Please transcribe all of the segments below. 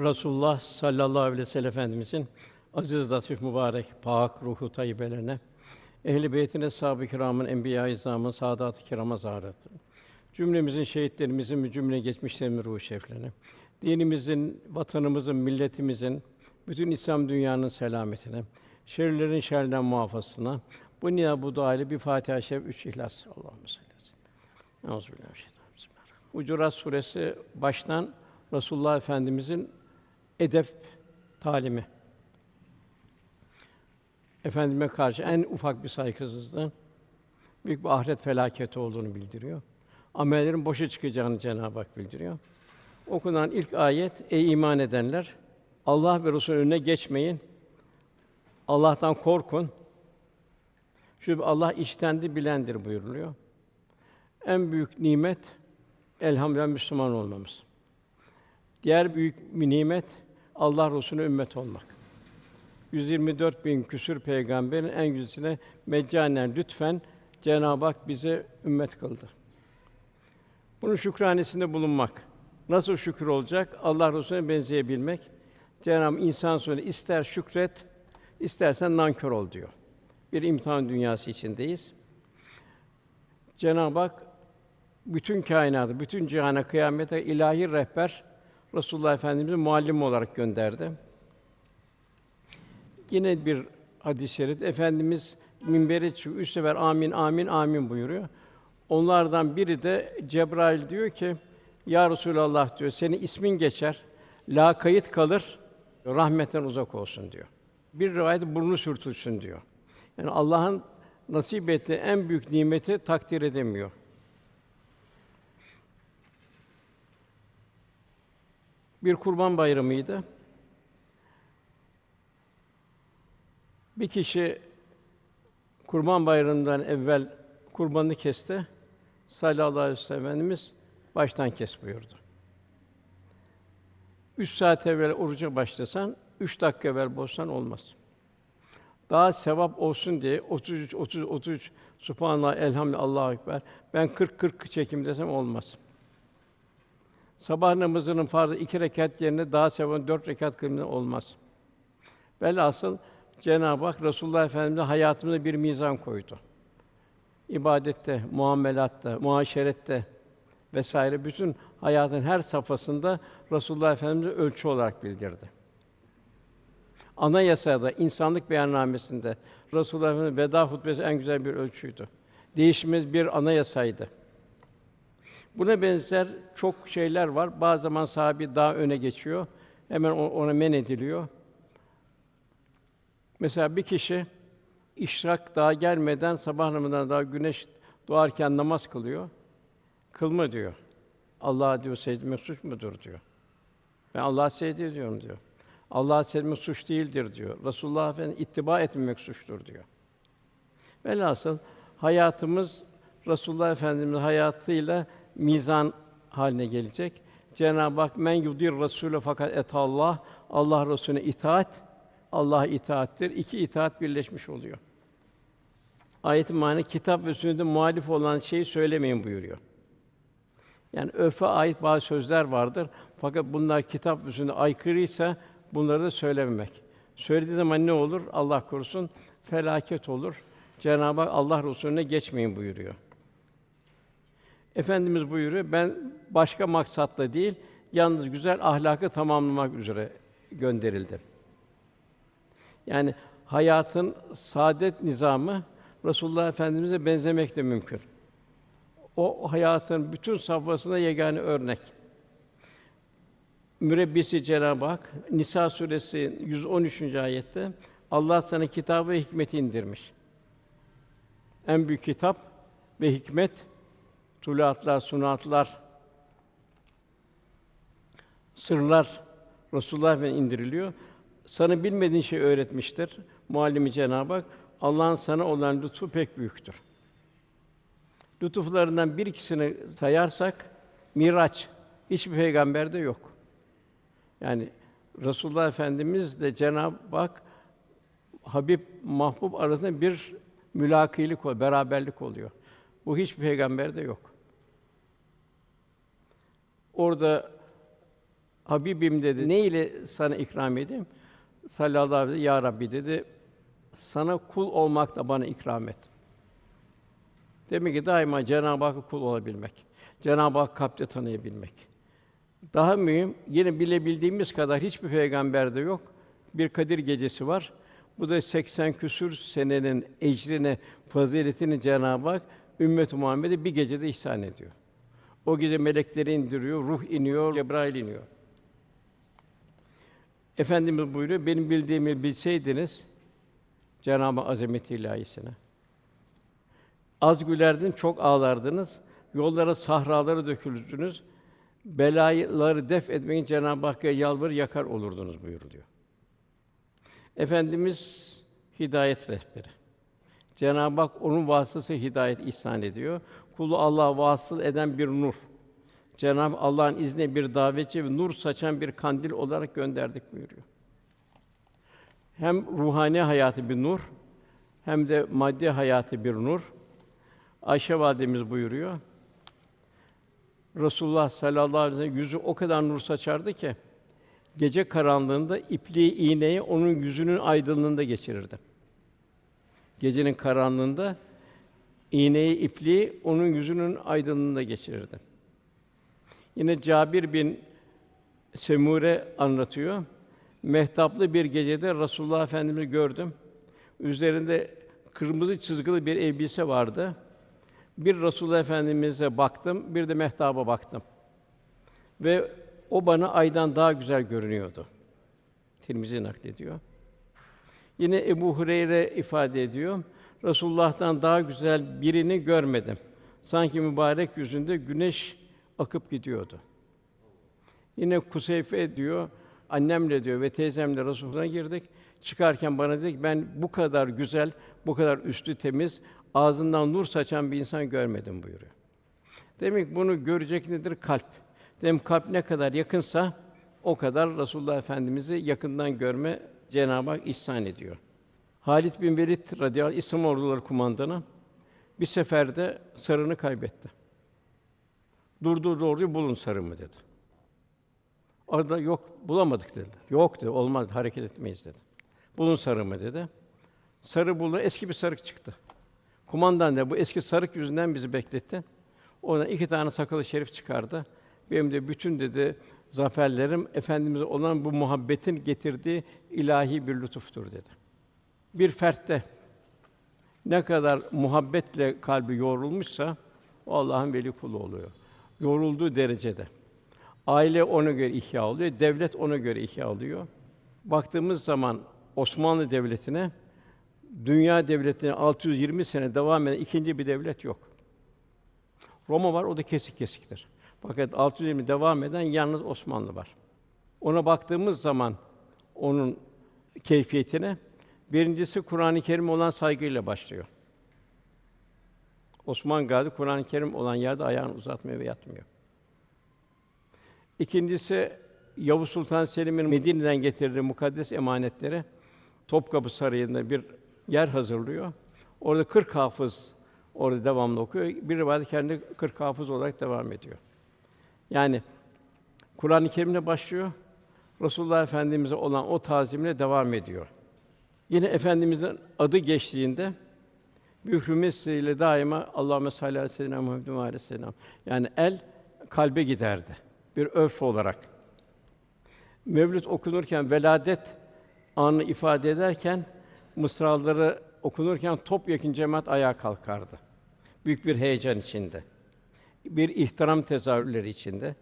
Resulullah sallallahu aleyhi ve sellem Efendimizin aziz, latif, mübarek, pak ruhu tayyibelerine, ehl-i beytine, sahabe-i kiramın, enbiya-i izamın, saadat-ı kirama zaharatı. Cümlemizin şehitlerimizin ve cümle geçmişlerimizin ruhu şeriflerine, dinimizin, vatanımızın, milletimizin, bütün İslam dünyanın selametine, şerlerin şerrinden muhafazasına, bu niyaz bu dua ile bir Fatiha-i üç İhlas. Allahümme salli aleyhi. Bismillahirrahmanirrahim. Hucurat suresi baştan Resulullah Efendimizin edep talimi. Efendime karşı en ufak bir saygısızlığın büyük bir ahiret felaketi olduğunu bildiriyor. Amellerin boşa çıkacağını Cenab-ı Hak bildiriyor. Okunan ilk ayet ey iman edenler Allah ve Resulü önüne geçmeyin. Allah'tan korkun. Çünkü Allah iştendi bilendir buyuruluyor. En büyük nimet elhamdülillah Müslüman olmamız. Diğer büyük bir nimet Allah Resulüne ümmet olmak. 124 bin küsür peygamberin en güzelsine meccanen lütfen Cenab-ı Hak bize ümmet kıldı. Bunun şükranesinde bulunmak. Nasıl şükür olacak? Allah Resulüne benzeyebilmek. Cenab-ı insan sonra ister şükret, istersen nankör ol diyor. Bir imtihan dünyası içindeyiz. Cenab-ı Hak bütün kainatı, bütün cihana kıyamete ilahi rehber Resulullah Efendimiz'i muallim olarak gönderdi. Yine bir hadis-i şerif efendimiz minbere çıkıyor, üç sefer amin amin amin buyuruyor. Onlardan biri de Cebrail diyor ki ya Resulallah diyor senin ismin geçer, la kayıt kalır, rahmetten uzak olsun diyor. Bir rivayet burnu sürtülsün diyor. Yani Allah'ın nasip ettiği en büyük nimeti takdir edemiyor. Bir kurban bayramıydı. Bir kişi Kurban Bayramı'ndan evvel kurbanını kesti. Sallallahu aleyhi ve Efendimiz baştan kes buyurdu. Üç saat evvel oruca başlasan, üç dakika evvel bozsan olmaz. Daha sevap olsun diye 33 30 33 Subhanallah, elhamdülillah, Allahu ekber. Ben 40 40 çekim desem olmaz. Sabah namazının farzı iki rekat yerine daha sevap dört rekat kılmak olmaz. Velhasıl Cenab-ı Hak Resulullah Efendimiz'e hayatımıza bir mizan koydu. İbadette, muamelatta, muaşerette vesaire bütün hayatın her safhasında Resulullah Efendimiz'e ölçü olarak bildirdi. Anayasada, insanlık beyannamesinde Resulullah Efendimiz veda hutbesi en güzel bir ölçüydü. Değişmez bir anayasaydı. Buna benzer çok şeyler var. Bazı zaman sahabi daha öne geçiyor. Hemen ona men ediliyor. Mesela bir kişi işrak daha gelmeden sabah namazından daha güneş doğarken namaz kılıyor. Kılma diyor. Allah'a diyor secde suç mudur diyor. Ben Allah'a secde ediyorum diyor. Allah'a secde suç değildir diyor. Resulullah Efendimiz ittiba etmemek suçtur diyor. Velhasıl hayatımız Resulullah Efendimiz hayatıyla mizan haline gelecek. Cenab-ı Hak men yudir Rasûle fakat et Allah Allah Resulüne itaat Allah'a itaattir. İki itaat birleşmiş oluyor. Ayetin manı kitap ve sünnete muhalif olan şeyi söylemeyin buyuruyor. Yani örfe ait bazı sözler vardır. Fakat bunlar kitap ve sünnete aykırıysa bunları da söylememek. Söylediği zaman ne olur? Allah korusun felaket olur. Cenab-ı Hak Allah Resulüne geçmeyin buyuruyor. Efendimiz buyuruyor, ben başka maksatla değil, yalnız güzel ahlakı tamamlamak üzere gönderildim. Yani hayatın saadet nizamı Resulullah Efendimize benzemek de mümkün. O hayatın bütün safhasına yegane örnek. Mürebbisi Cenab-ı Hak Nisa suresi 113. ayette Allah sana kitabı ve hikmeti indirmiş. En büyük kitap ve hikmet tuluatlar, sunatlar, sırlar Resulullah Efendimiz indiriliyor. Sana bilmediğin şey öğretmiştir. Muallimi Cenab-ı Hak Allah'ın sana olan lütfu pek büyüktür. Lütuflarından bir ikisini sayarsak Miraç hiçbir peygamberde yok. Yani Resulullah Efendimiz de Cenab-ı Hak Habib Mahbub arasında bir mülakilik beraberlik oluyor. Bu hiçbir peygamberde yok. Orada Habibim dedi, ne ile sana ikram edeyim? Sallallahu aleyhi ve sellem, ya Rabbi dedi, sana kul olmakla bana ikram et. Demek ki daima Cenab-ı Hakk'a kul olabilmek. Cenab-ı Hak kalpte tanıyabilmek. Daha mühim, yine bilebildiğimiz kadar hiçbir peygamberde yok. Bir Kadir gecesi var. Bu da 80 küsür senenin ecrini, faziletini Cenab-ı Hak ümmet-i Muhammed'e bir gecede ihsan ediyor. O gece melekleri indiriyor, ruh iniyor, Cebrail iniyor. Efendimiz buyuruyor, benim bildiğimi bilseydiniz Cenab-ı Azamet ilahisine. Az gülerdin, çok ağlardınız. Yollara, sahralara döküldünüz. Belaları def etmeyin Cenab-ı Hakk'a yalvar yakar olurdunuz buyuruluyor. Efendimiz hidayet rehberi. Cenab-ı Hak onun vasıtasıyla hidayet ihsan ediyor. Kulu Allah'a vasıl eden bir nur. Cenab-ı Allah'ın izniyle bir davetçi ve nur saçan bir kandil olarak gönderdik buyuruyor. Hem ruhani hayatı bir nur, hem de maddi hayatı bir nur. Ayşe validemiz buyuruyor. Resulullah sallallahu aleyhi ve sellem yüzü o kadar nur saçardı ki gece karanlığında ipliği iğneyi onun yüzünün aydınlığında geçirirdi. Gecenin karanlığında iğneyi ipliği onun yüzünün aydınlığında geçirirdi. Yine Cabir bin Semure anlatıyor. Mehtaplı bir gecede Resulullah Efendimizi gördüm. Üzerinde kırmızı çizgili bir elbise vardı. Bir Resulullah Efendimize baktım, bir de mehtaba baktım. Ve o bana aydan daha güzel görünüyordu. Tirmizi naklediyor. Yine Ebu Hureyre ifade ediyor. Resulullah'tan daha güzel birini görmedim. Sanki mübarek yüzünde güneş akıp gidiyordu. Yine Kuseyfe diyor, annemle diyor ve teyzemle Resulullah'a girdik. Çıkarken bana dedi ki ben bu kadar güzel, bu kadar üstü temiz, ağzından nur saçan bir insan görmedim buyuruyor. Demek bunu görecek nedir? Kalp. Dem kalp ne kadar yakınsa o kadar Resulullah Efendimizi yakından görme Cenab-ı Hak ihsan ediyor. Halit bin Velid radıyallahu anh, İslam orduları kumandanı bir seferde sarını kaybetti. Durdu orduyu bulun sarımı dedi. Orada yok bulamadık dediler. Yok dedi. Olmaz hareket etmeyiz dedi. Bulun sarımı dedi. Sarı buldu. Eski bir sarık çıktı. Kumandan da bu eski sarık yüzünden bizi bekletti. Ona iki tane sakalı şerif çıkardı. Benim de bütün dedi zaferlerim efendimize olan bu muhabbetin getirdiği ilahi bir lütuftur dedi. Bir fertte ne kadar muhabbetle kalbi yoğrulmuşsa o Allah'ın veli kulu oluyor. Yorulduğu derecede. Aile ona göre ihya oluyor, devlet ona göre ihya oluyor. Baktığımız zaman Osmanlı Devleti'ne dünya devletine 620 sene devam eden ikinci bir devlet yok. Roma var, o da kesik kesiktir. Fakat 620 devam eden yalnız Osmanlı var. Ona baktığımız zaman onun keyfiyetine birincisi Kur'an-ı Kerim olan saygıyla başlıyor. Osman Gazi Kur'an-ı Kerim olan yerde ayağını uzatmıyor ve yatmıyor. İkincisi Yavuz Sultan Selim'in Medine'den getirdiği mukaddes emanetleri Topkapı Sarayı'nda bir yer hazırlıyor. Orada 40 hafız orada devamlı okuyor. Bir rivayet kendi 40 hafız olarak devam ediyor. Yani Kur'an-ı Kerim'le başlıyor. Resulullah Efendimize olan o tazimle devam ediyor. Yine efendimizin adı geçtiğinde bir hürmetiyle daima Allahümme salli aleyhi ve sellem. Yani el kalbe giderdi. Bir öf olarak. Mevlüt okunurken veladet anı ifade ederken mısraları okunurken topyekun cemaat ayağa kalkardı. Büyük bir heyecan içinde. Bir ihtiram tezahürleri içinde.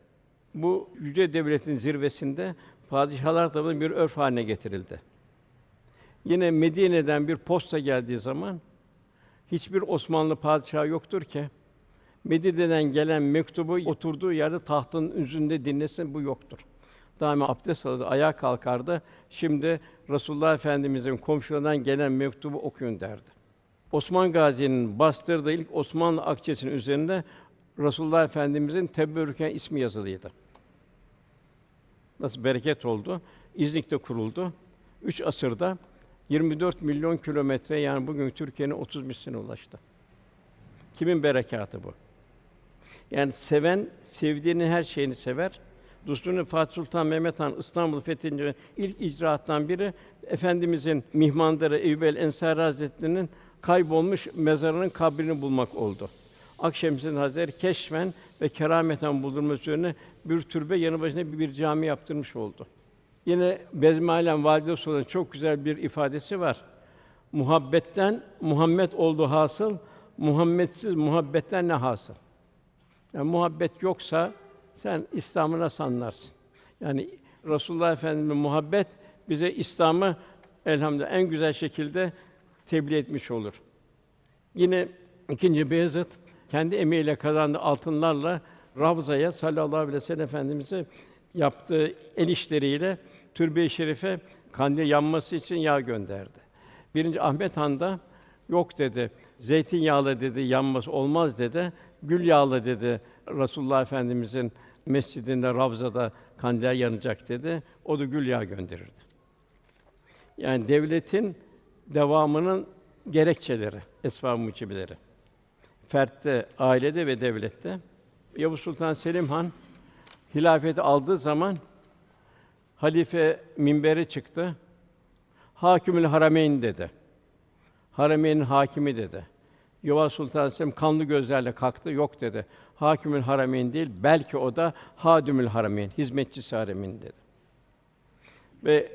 Bu yüce devletin zirvesinde padişahlar tarafından bir örf haline getirildi. Yine Medine'den bir posta geldiği zaman hiçbir Osmanlı padişahı yoktur ki Medine'den gelen mektubu oturduğu yerde tahtın üzerinde dinlesin bu yoktur. Daima abdest alırdı, ayağa kalkardı. Şimdi Resulullah Efendimizin komşularından gelen mektubu okuyun derdi. Osman Gazi'nin bastırdığı ilk Osmanlı akçesinin üzerinde Resulullah Efendimizin teberrüken ismi yazılıydı. Nasıl bereket oldu? İznik'te kuruldu. Üç asırda 24 milyon kilometre yani bugün Türkiye'nin 30 misline ulaştı. Kimin berekatı bu? Yani seven sevdiğinin her şeyini sever, Dostunu Fatih Sultan Mehmet Han İstanbul fethince ilk icraattan biri efendimizin mihmandarı Eyyub Ensari Hazretleri'nin kaybolmuş mezarının kabrini bulmak oldu. Akşemseddin Hazretleri keşfen ve kerameten buldurması üzerine bir türbe yanı başına bir cami yaptırmış oldu. Yine Bezmi Valide Sultan'ın çok güzel bir ifadesi var. Muhabbetten Muhammed oldu hasıl, Muhammedsiz muhabbetten ne hasıl? Yani muhabbet yoksa sen İslam'ı nasıl anlarsın? Yani Resulullah Efendimiz'in muhabbet bize İslam'ı elhamdülillah en güzel şekilde tebliğ etmiş olur. Yine ikinci Beyazıt kendi emeğiyle kazandığı altınlarla Ravza'ya sallallahu aleyhi ve sellem efendimize yaptığı el işleriyle türbe-i şerife kandil yanması için yağ gönderdi. Birinci Ahmet Han da yok dedi. Zeytinyağlı dedi yanması olmaz dedi. Gül yağlı dedi. Resulullah Efendimizin mescidinde Ravza'da kandiller yanacak dedi. O da gül yağı gönderirdi. Yani devletin devamının gerekçeleri, esbab-ı mucibeleri. Fertte, ailede ve devlette. Yavuz Sultan Selim Han hilafeti aldığı zaman halife minbere çıktı. Hakimül Harameyn dedi. Harameyn'in hakimi dedi. Yavuz Sultan Selim kanlı gözlerle kalktı. Yok dedi. Hakimül Harameyn değil, belki o da Hadimül Harameyn, hizmetçisi Harameyn dedi. Ve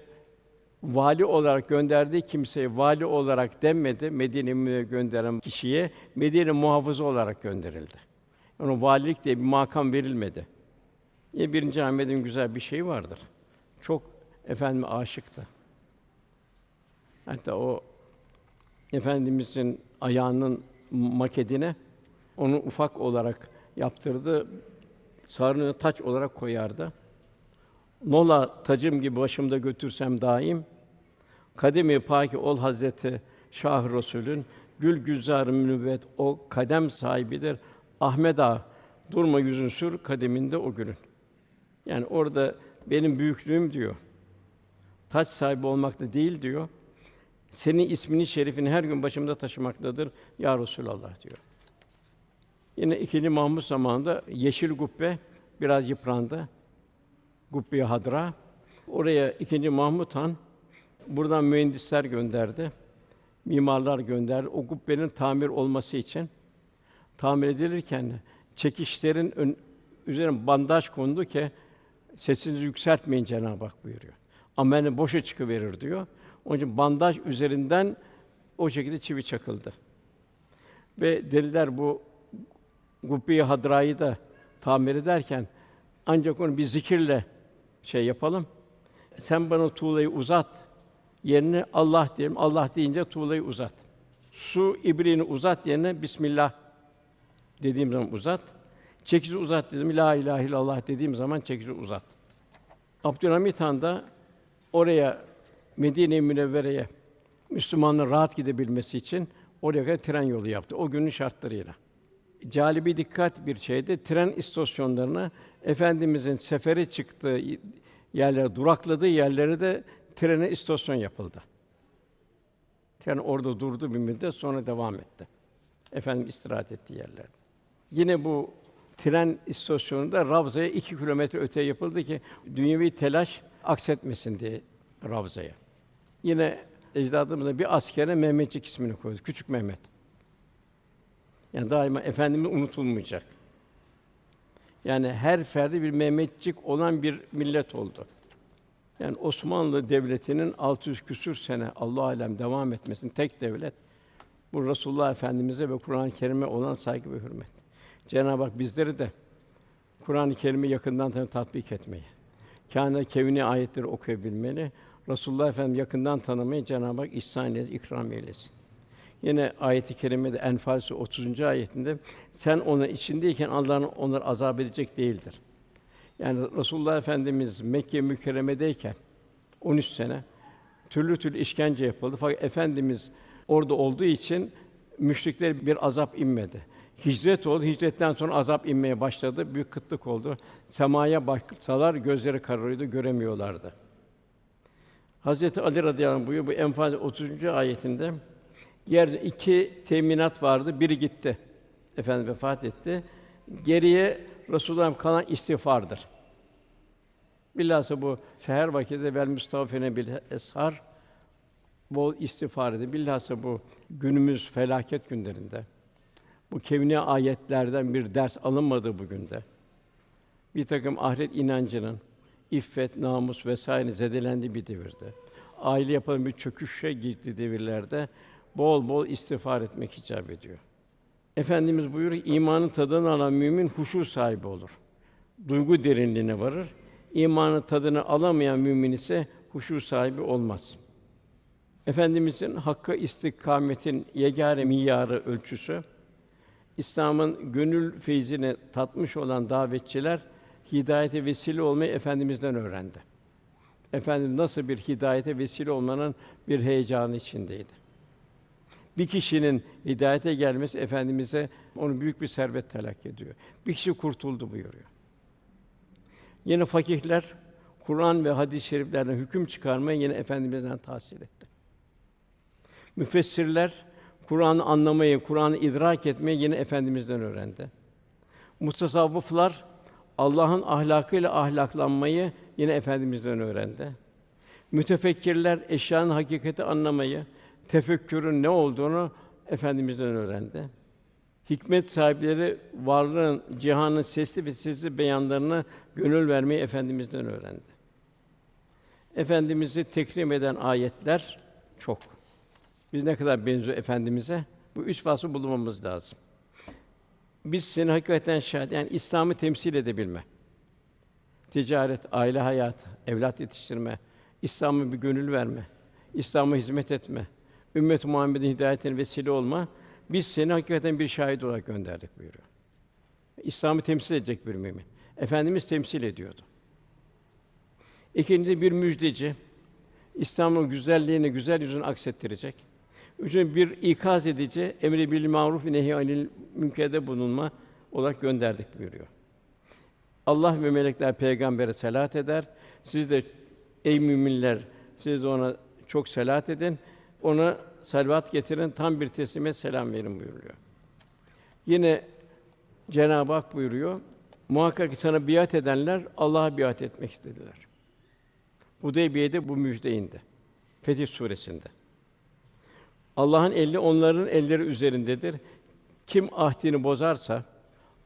vali olarak gönderdiği kimseye vali olarak denmedi. Medine'ye gönderen kişiye Medine muhafızı olarak gönderildi. Ona valilik diye bir makam verilmedi. Yine birinci Ahmet'in güzel bir şeyi vardır. Çok efendime aşıktı. Hatta o efendimizin ayağının maketine onu ufak olarak yaptırdı. Sarını taç olarak koyardı. Nola tacım gibi başımda götürsem daim kademi paki ol Hazreti Şah Resulün gül güzar nübüvvet o kadem sahibidir. Ahmet Ağa durma yüzün sür kademinde o gülün. Yani orada benim büyüklüğüm diyor. Taç sahibi olmakta değil diyor. Senin ismini şerifini her gün başımda taşımaktadır ya Resulallah diyor. Yine ikinci Mahmud zamanında yeşil kubbe biraz yıprandı. Kubbe Hadra. Oraya ikinci Mahmud Han buradan mühendisler gönderdi. Mimarlar gönderdi. O kubbenin tamir olması için tamir edilirken çekişlerin ön, üzerine bandaj kondu ki sesinizi yükseltmeyin Cenab-ı Hak buyuruyor. Ameli boşa çıkıverir diyor. Onun için bandaj üzerinden o şekilde çivi çakıldı. Ve dediler bu Gubbi Hadra'yı da tamir ederken ancak onu bir zikirle şey yapalım. Sen bana tuğlayı uzat. Yerine Allah diyelim. Allah deyince tuğlayı uzat. Su ibriğini uzat yerine Bismillah dediğim zaman uzat. Çekici uzat dedim. La ilahe illallah dediğim zaman çekici uzat. Abdülhamit Han da oraya Medine-i Münevvere'ye Müslümanların rahat gidebilmesi için oraya kadar tren yolu yaptı. O günün şartlarıyla. Calibi dikkat bir şeydi. Tren istasyonlarına efendimizin seferi çıktığı yerlere, durakladığı yerlere de trene istasyon yapıldı. Tren orada durdu bir müddet sonra devam etti. Efendim istirahat ettiği yerlerde. Yine bu tren istasyonunda Ravza'ya iki kilometre öte yapıldı ki dünyevi telaş aksetmesin diye Ravza'ya. Yine ecdadımızda bir askere Mehmetçik ismini koydu. Küçük Mehmet. Yani daima efendimiz unutulmayacak. Yani her ferdi bir Mehmetçik olan bir millet oldu. Yani Osmanlı devletinin 600 küsür sene Allah alem devam etmesin tek devlet bu Resulullah Efendimize ve Kur'an-ı Kerim'e olan saygı ve hürmet. Cenab-ı Hak bizleri de Kur'an-ı Kerim'i yakından tatbik etmeyi, kâne kevni ayetleri okuyabilmeni, Resulullah Efendimiz yakından tanımayı Cenab-ı Hak ihsan eylesin, ikram eylesin. Yine ayet-i kerimede Enfal 30. ayetinde sen onun içindeyken Allah'ın onları azap edecek değildir. Yani Resulullah Efendimiz Mekke mükerremedeyken 13 sene türlü türlü işkence yapıldı. Fakat efendimiz orada olduğu için müşrikler bir azap inmedi. Hicret oldu. Hicretten sonra azap inmeye başladı. Büyük kıtlık oldu. Semaya baksalar gözleri kararıyordu, göremiyorlardı. Hazreti Ali radıyallahu anh buyuruyor bu Enfal 30. ayetinde Yerde iki teminat vardı. Biri gitti. Efendim vefat etti. Geriye Resulullah'ın kalan istiğfardır. Bilhassa bu seher vakiti vel mustafine bil eshar bol istiğfar edin. Bilhassa bu günümüz felaket günlerinde bu kevni ayetlerden bir ders alınmadığı bugün de bir takım ahiret inancının iffet, namus vesaire zedelendiği bir devirde, aile yapının bir çöküşe girdiği devirlerde bol bol istiğfar etmek icap ediyor. Efendimiz buyuruyor, imanın tadını alan mümin huşu sahibi olur. Duygu derinliğine varır. İmanın tadını alamayan mümin ise huşu sahibi olmaz. Efendimizin hakka istikametin yegâre miyarı ölçüsü İslam'ın gönül feyzini tatmış olan davetçiler hidayete vesile olmayı efendimizden öğrendi. Efendim nasıl bir hidayete vesile olmanın bir heyecanı içindeydi. Bir kişinin hidayete gelmesi efendimize onu büyük bir servet telak ediyor. Bir kişi kurtuldu buyuruyor. Yine fakihler Kur'an ve hadis-i şeriflerden hüküm çıkarmayı yine efendimizden tahsil etti. Müfessirler Kur'an'ı anlamayı, Kur'an'ı idrak etmeyi yine efendimizden öğrendi. Mutasavvıflar Allah'ın ahlakıyla ahlaklanmayı yine efendimizden öğrendi. Mütefekkirler eşyanın hakikati anlamayı, tefekkürün ne olduğunu efendimizden öğrendi. Hikmet sahipleri varlığın, cihanın sesli ve sesli beyanlarına gönül vermeyi efendimizden öğrendi. Efendimizi tekrim eden ayetler çok. Biz ne kadar benziyor efendimize? Bu üç vasfı bulmamız lazım. Biz seni hakikaten şahit, yani İslam'ı temsil edebilme. Ticaret, aile hayatı, evlat yetiştirme, İslam'a bir gönül verme, İslam'a hizmet etme, ümmet Muhammed'in hidayetine vesile olma. Biz seni hakikaten bir şahit olarak gönderdik buyuruyor. İslam'ı temsil edecek bir mümin. Efendimiz temsil ediyordu. İkincisi bir müjdeci. İslam'ın güzelliğini, güzel yüzünü aksettirecek. Üçüncü bir ikaz edici, emri bil maruf nehi anil münkerde bulunma olarak gönderdik buyuruyor. Allah ve melekler peygambere selat eder. Siz de ey müminler siz de ona çok selat edin. Ona selvat getirin, tam bir teslime selam verin buyuruyor. Yine Cenab-ı Hak buyuruyor. Muhakkak ki sana biat edenler Allah'a biat etmek istediler. Hudeybiye'de bu müjde indi. Fetih suresinde. Allah'ın eli onların elleri üzerindedir. Kim ahdini bozarsa,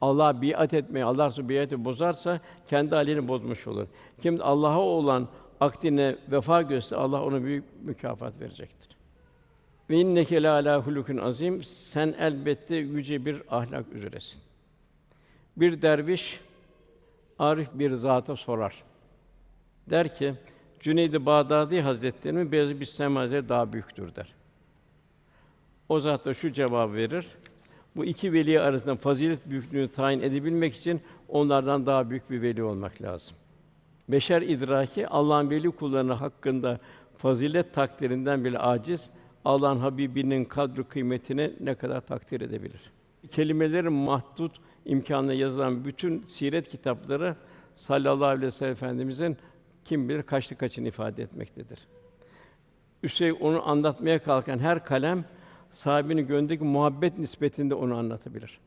Allah'a biat etmeyi, Allah Resulü biatı bozarsa kendi aleyhine bozmuş olur. Kim Allah'a olan akdine vefa göster, Allah ona büyük mükafat verecektir. Ve inneke la ala hulukun azim. Sen elbette yüce bir ahlak üzeresin. Bir derviş arif bir zata sorar. Der ki, Cüneyd-i Bağdadi Hazretleri'nin Beyazıt Bistami Hazretleri daha büyüktür der. O zat da şu cevap verir. Bu iki veli arasında fazilet büyüklüğünü tayin edebilmek için onlardan daha büyük bir veli olmak lazım. Beşer idraki Allah'ın veli kullarının hakkında fazilet takdirinden bile aciz, Allah'ın Habibinin kadru kıymetini ne kadar takdir edebilir? Kelimelerin mahdut imkanla yazılan bütün siret kitapları sallallahu aleyhi ve sellem efendimizin kim bilir kaçlı kaçını ifade etmektedir. Üstelik onu anlatmaya kalkan her kalem sahibinin gönlündeki muhabbet nispetinde onu anlatabilir.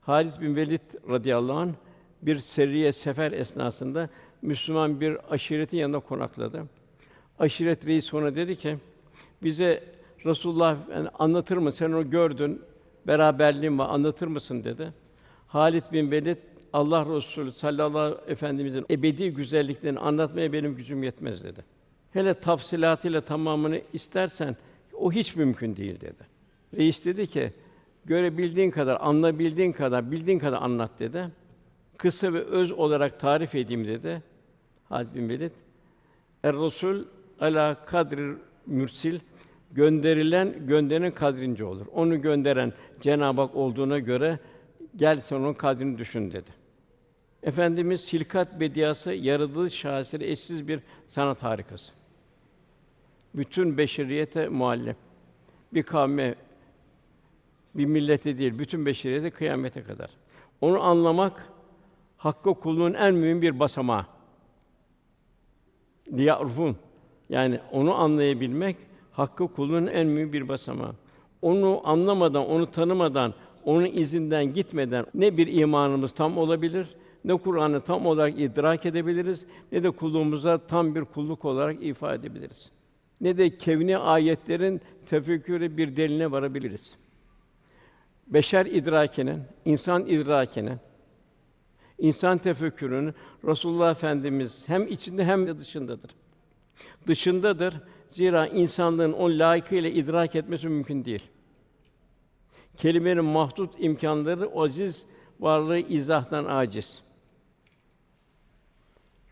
Halid bin Velid radıyallahu anh bir seriye sefer esnasında Müslüman bir aşiretin yanında konakladı. Aşiret reisi ona dedi ki: "Bize Resulullah yani anlatır mı? Sen onu gördün, beraberliğin var, anlatır mısın?" dedi. Halid bin Velid Allah Resulü sallallahu aleyhi efendimizin ebedi güzelliklerini anlatmaya benim gücüm yetmez dedi. Hele tafsilatıyla tamamını istersen o hiç mümkün değil dedi. Reis dedi ki, görebildiğin kadar, anlayabildiğin kadar, bildiğin kadar anlat dedi. Kısa ve öz olarak tarif edeyim dedi. Halid bin Velid. Er Resul ala kadri mürsil gönderilen gönderenin kadrince olur. Onu gönderen Cenab-ı Hak olduğuna göre gel sen onun kadrini düşün dedi. Efendimiz hilkat bediyası yaratılış şaheseri eşsiz bir sanat harikası bütün beşeriyete muallim. Bir kavme, bir millete değil, bütün beşeriyete kıyamete kadar. Onu anlamak hakkı kulluğun en mühim bir basamağı. Liya'rufun yani onu anlayabilmek hakkı kulluğun en mühim bir basamağı. Onu anlamadan, onu tanımadan, onun izinden gitmeden ne bir imanımız tam olabilir, ne Kur'an'ı tam olarak idrak edebiliriz ne de kulluğumuza tam bir kulluk olarak ifade edebiliriz. Ne de kevni ayetlerin tefekkürü bir deline varabiliriz. Beşer idrakinin, insan idrakinin, insan tefekkürünün Resulullah Efendimiz hem içinde hem de dışındadır. Dışındadır. Zira insanlığın o layıkıyla idrak etmesi mümkün değil. Kelimenin mahdut imkanları o aziz varlığı izahtan aciz.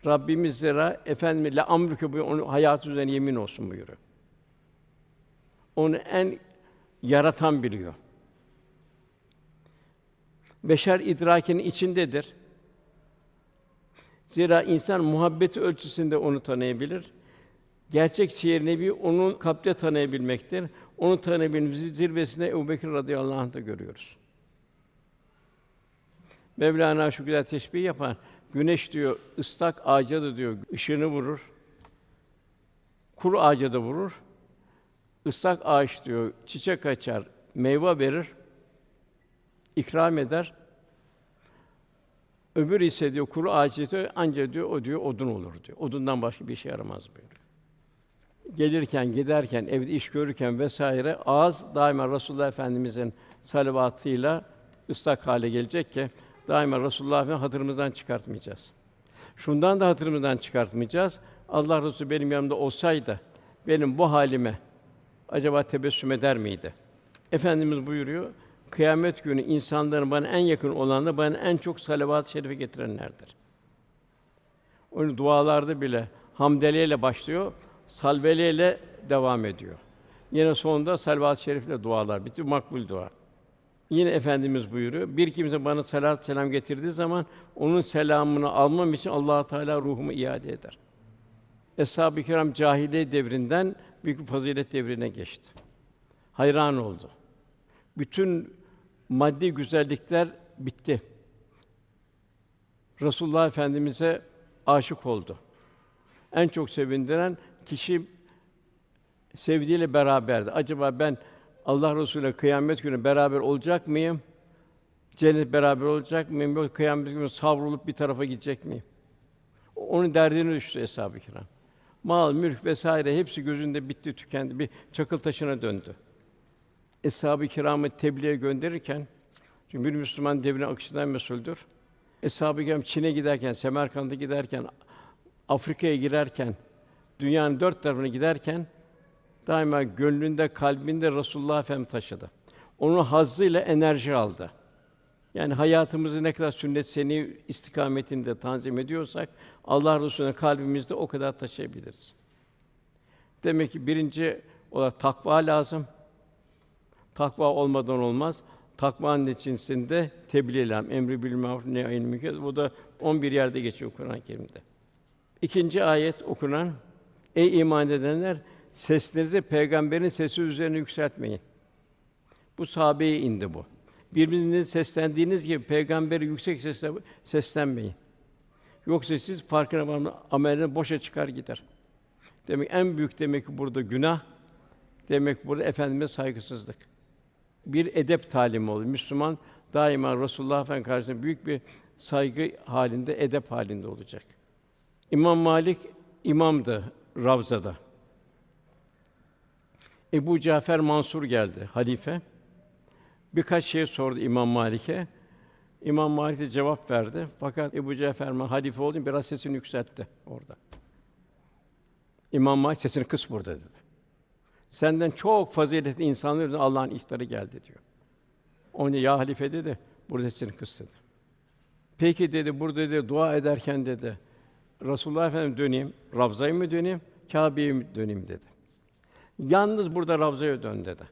Rabbimiz zira efendimiz la amrüke bu onu hayatı üzerine yemin olsun buyuruyor. Onu en yaratan biliyor. Beşer idrakinin içindedir. Zira insan muhabbeti ölçüsünde onu tanıyabilir. Gerçek siyer nebi onun kalpte tanıyabilmektir. Onu tanıyabilmemizin zirvesinde Ebubekir radıyallahu anh'ta görüyoruz. Mevlana şu güzel teşbih yapar. Güneş diyor ıslak ağaca da diyor ışığını vurur. Kuru ağaca da vurur. Islak ağaç diyor çiçek açar, meyve verir, ikram eder. Öbür ise diyor kuru ağaç diyor anca diyor o diyor odun olur diyor. Odundan başka bir şey yaramaz buyuruyor. Gelirken, giderken, evde iş görürken vesaire ağız daima Resulullah Efendimizin salavatıyla ıslak hale gelecek ki daima Resulullah'ı hatırımızdan çıkartmayacağız. Şundan da hatırımızdan çıkartmayacağız. Allah Resulü benim yanımda olsaydı benim bu halime acaba tebessüm eder miydi? Efendimiz buyuruyor, kıyamet günü insanların bana en yakın olanlar bana en çok salavat-ı şerife getirenlerdir. Onun dualarda bile hamdeleyle başlıyor, salveleyle devam ediyor. Yine sonunda salavat-ı şerifle dualar bitiyor, makbul dua. Yine efendimiz buyuruyor. Bir kimse bana salat selam getirdiği zaman onun selamını almam için Allah Teala ruhumu iade eder. Eshab-ı Kiram cahiliye devrinden büyük fazilet devrine geçti. Hayran oldu. Bütün maddi güzellikler bitti. Resulullah Efendimize aşık oldu. En çok sevindiren kişi sevdiğiyle beraberdi. Acaba ben Allah Resulü'yle kıyamet günü beraber olacak mıyım? Cennet beraber olacak mıyım? Yok kıyamet günü savrulup bir tarafa gidecek miyim? Onun derdine düştü eshab-ı kiram. Mal, mülk vesaire hepsi gözünde bitti, tükendi. Bir çakıl taşına döndü. Eshab-ı kiramı tebliğe gönderirken çünkü bir Müslüman devrin akışından mesuldür. Eshab-ı kiram Çin'e giderken, Semerkant'a giderken, Afrika'ya girerken, dünyanın dört tarafına giderken daima gönlünde, kalbinde Resulullah Efendimiz taşıdı. Onun hazzıyla enerji aldı. Yani hayatımızı ne kadar sünnet seni istikametinde tanzim ediyorsak Allah Resulü'ne kalbimizde o kadar taşıyabiliriz. Demek ki birinci olarak takva lazım. Takva olmadan olmaz. Takvanın içerisinde tebliğ lazım. Emri bil maruf nehy'in münker. Bu da 11 yerde geçiyor Kur'an-ı Kerim'de. İkinci ayet okunan Ey iman edenler seslerinizi peygamberin sesi üzerine yükseltmeyin. Bu sahabeye indi bu. Birbirinize seslendiğiniz gibi peygamberi yüksek sesle seslenmeyin. Yoksa siz farkına varmadan ameliniz boşa çıkar gider. Demek en büyük demek ki burada günah. Demek burada efendime saygısızlık. Bir edep talimi oluyor. Müslüman daima Resulullah Efendimiz karşısında büyük bir saygı halinde, edep halinde olacak. İmam Malik imamdı Ravza'da. Ebu Cafer Mansur geldi halife. Birkaç şey sordu İmam Malik'e. İmam Malik de cevap verdi. Fakat Ebu Cafer halife oldu biraz sesini yükseltti orada. İmam Malik sesini kıs burada dedi. Senden çok faziletli insanlar Allah'ın ihtarı geldi diyor. Onu ya halife dedi. Burada sesini kıs dedi. Peki dedi burada dedi dua ederken dedi Resulullah Efendimiz döneyim, Ravza'ya mı döneyim, Kâbe'ye mi döneyim dedi. Yalnız burada Ravza'ya dön dedi.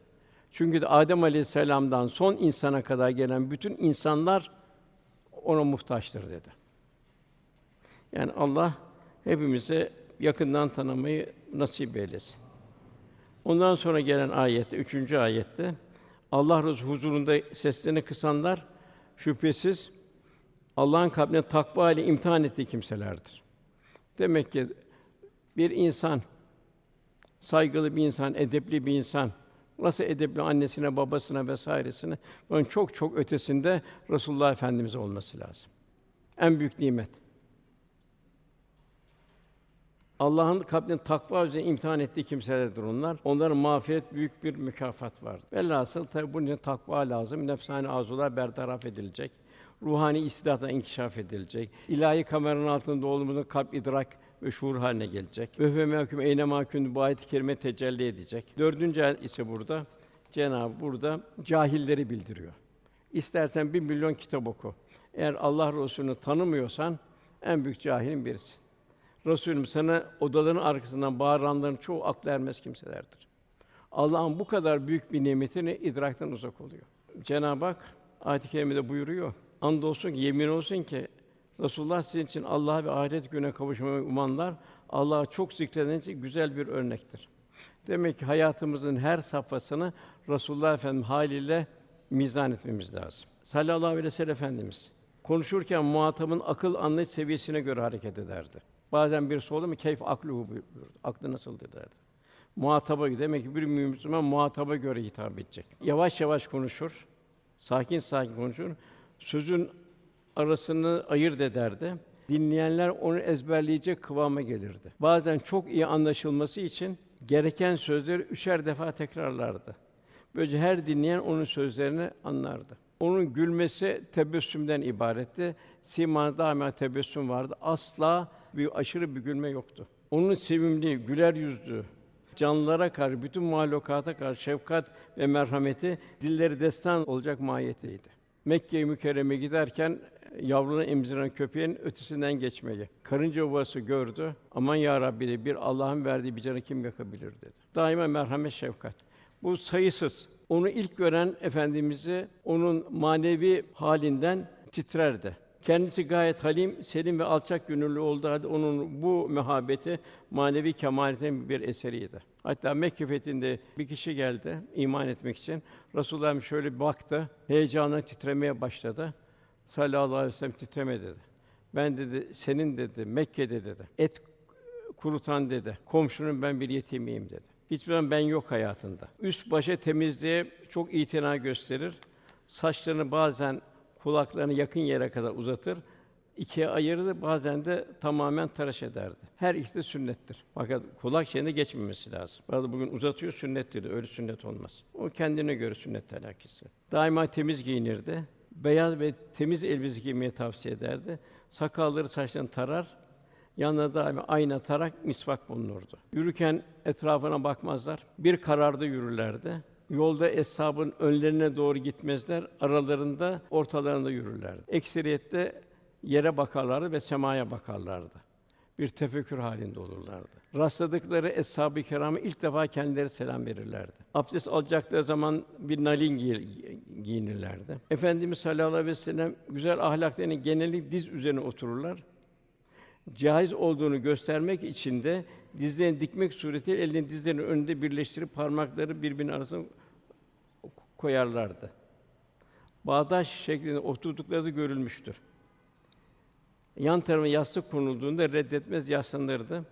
Çünkü de Adem Aleyhisselam'dan son insana kadar gelen bütün insanlar ona muhtaçtır dedi. Yani Allah hepimize yakından tanımayı nasip eylesin. Ondan sonra gelen ayette, üçüncü ayette Allah Resulü huzurunda seslerini kısanlar şüphesiz Allah'ın kalbine takva ile imtihan ettiği kimselerdir. Demek ki bir insan saygılı bir insan, edepli bir insan nasıl edepli annesine, babasına vesairesine bunun çok çok ötesinde Resulullah Efendimiz olması lazım. En büyük nimet. Allah'ın kalbini takva üzerine imtihan ettiği kimselerdir onlar. Onların mağfiret büyük bir mükafat vardır. Velhasıl tabi bunun için takva lazım. Nefsani arzular bertaraf edilecek. Ruhani istidatlar inkişaf edilecek. İlahi kameranın altında olduğumuzda kalp idrak ve şuur haline gelecek. Ve ve mehkum eyne mahkum bu ayet-i kerime tecelli edecek. Dördüncü ayet ise burada Cenab-ı burada cahilleri bildiriyor. İstersen bir milyon kitap oku. Eğer Allah Resulü'nü tanımıyorsan en büyük cahilin birisi. Resulüm sana odaların arkasından bağıranların çoğu aklı ermez kimselerdir. Allah'ın bu kadar büyük bir nimetini idraktan uzak oluyor. Cenab-ı Hak ayet-i kerimede buyuruyor. Andolsun ki yemin olsun ki Resulullah sizin için Allah'a ve ahiret gününe kavuşmayı umanlar Allah'a çok zikreden için güzel bir örnektir. Demek ki hayatımızın her safhasını Resulullah Efendimiz haliyle mizan etmemiz lazım. Sallallahu aleyhi ve sellem Efendimiz konuşurken muhatabın akıl anlayış seviyesine göre hareket ederdi. Bazen bir sordu mu keyf akluhu buyurdu. Aklı nasıldır derdi. Muhataba demek ki bir Müslüman muhataba göre hitap edecek. Yavaş yavaş konuşur. Sakin sakin konuşur. Sözün arasını ayırt ederdi. Dinleyenler onu ezberleyecek kıvama gelirdi. Bazen çok iyi anlaşılması için gereken sözleri üçer defa tekrarlardı. Böylece her dinleyen onun sözlerini anlardı. Onun gülmesi tebessümden ibaretti. Simanda daima tebessüm vardı. Asla bir aşırı bir gülme yoktu. Onun sevimli, güler yüzlü, canlılara karşı, bütün mahlukata karşı şefkat ve merhameti dilleri destan olacak mahiyetiydi. Mekke-i Mükerreme giderken yavrunu emziren köpeğin ötesinden geçmeyi. Karınca ovası gördü. Aman ya Rabbi dedi, bir Allah'ın verdiği bir canı kim yakabilir dedi. Daima merhamet, şefkat. Bu sayısız. Onu ilk gören efendimizi onun manevi halinden titrerdi. Kendisi gayet halim, selim ve alçak gönüllü olduğu halde onun bu mehabeti manevi kemaletin bir eseriydi. Hatta Mekke fethinde bir kişi geldi iman etmek için. Resulullah şöyle baktı, heyecanla titremeye başladı. Sallallahu aleyhi ve sellem titreme dedi. Ben dedi senin dedi Mekke'de dedi. Et kurutan dedi. Komşunun ben bir yetimiyim dedi. Hiçbir zaman ben yok hayatında. Üst başa temizliğe çok itina gösterir. Saçlarını bazen kulaklarını yakın yere kadar uzatır. ikiye ayırır, bazen de tamamen tıraş ederdi. Her ikisi de sünnettir. Fakat kulak şeyinde geçmemesi lazım. Bazı bugün uzatıyor sünnettir. Öyle sünnet olmaz. O kendine göre sünnet telakisi. Daima temiz giyinirdi. Beyaz ve temiz elbise giymeyi tavsiye ederdi. Sakalları, saçlarını tarar. Yanına daima ayna tarak misvak bulunurdu. Yürürken etrafına bakmazlar. Bir kararda yürürlerdi. Yolda eshabın önlerine doğru gitmezler, aralarında, ortalarında yürürlerdi. Ekseriyette yere bakarlardı ve semaya bakarlardı. Bir tefekkür halinde olurlardı. Rastladıkları eshab-ı kirama ilk defa kendileri selam verirlerdi. Abdest alacakları zaman bir nalin giyinirlerdi. Efendimiz sallallahu aleyhi ve sellem güzel ahlaklarının geneli diz üzerine otururlar. Caiz olduğunu göstermek için de dizlerini dikmek suretiyle elini dizlerinin önünde birleştirip parmakları birbirinin arasına koyarlardı. Bağdaş şeklinde oturdukları da görülmüştür. Yan tarafına yastık konulduğunda reddetmez yaslanırdı.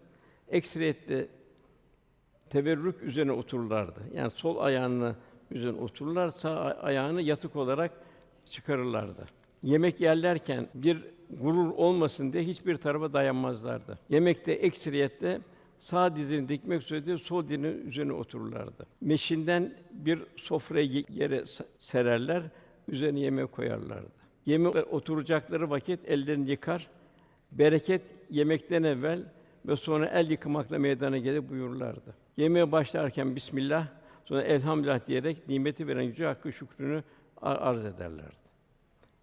Ekseriyette teverrük üzerine otururlardı. Yani sol ayağını üzerine otururlar, sağ ayağını yatık olarak çıkarırlardı. Yemek yerlerken bir gurur olmasın diye hiçbir tarafa dayanmazlardı. Yemekte ekseriyette sağ dizini dikmek suretiyle sol dizinin üzerine otururlardı. Meşinden bir sofraya yere sererler, üzerine yemek koyarlardı. Yemek oturacakları vakit ellerini yıkar, bereket yemekten evvel ve sonra el yıkamakla meydana gelir buyururlardı. Yemeğe başlarken Bismillah, sonra Elhamdülillah diyerek nimeti veren yüce hakkı şükrünü arz ederlerdi.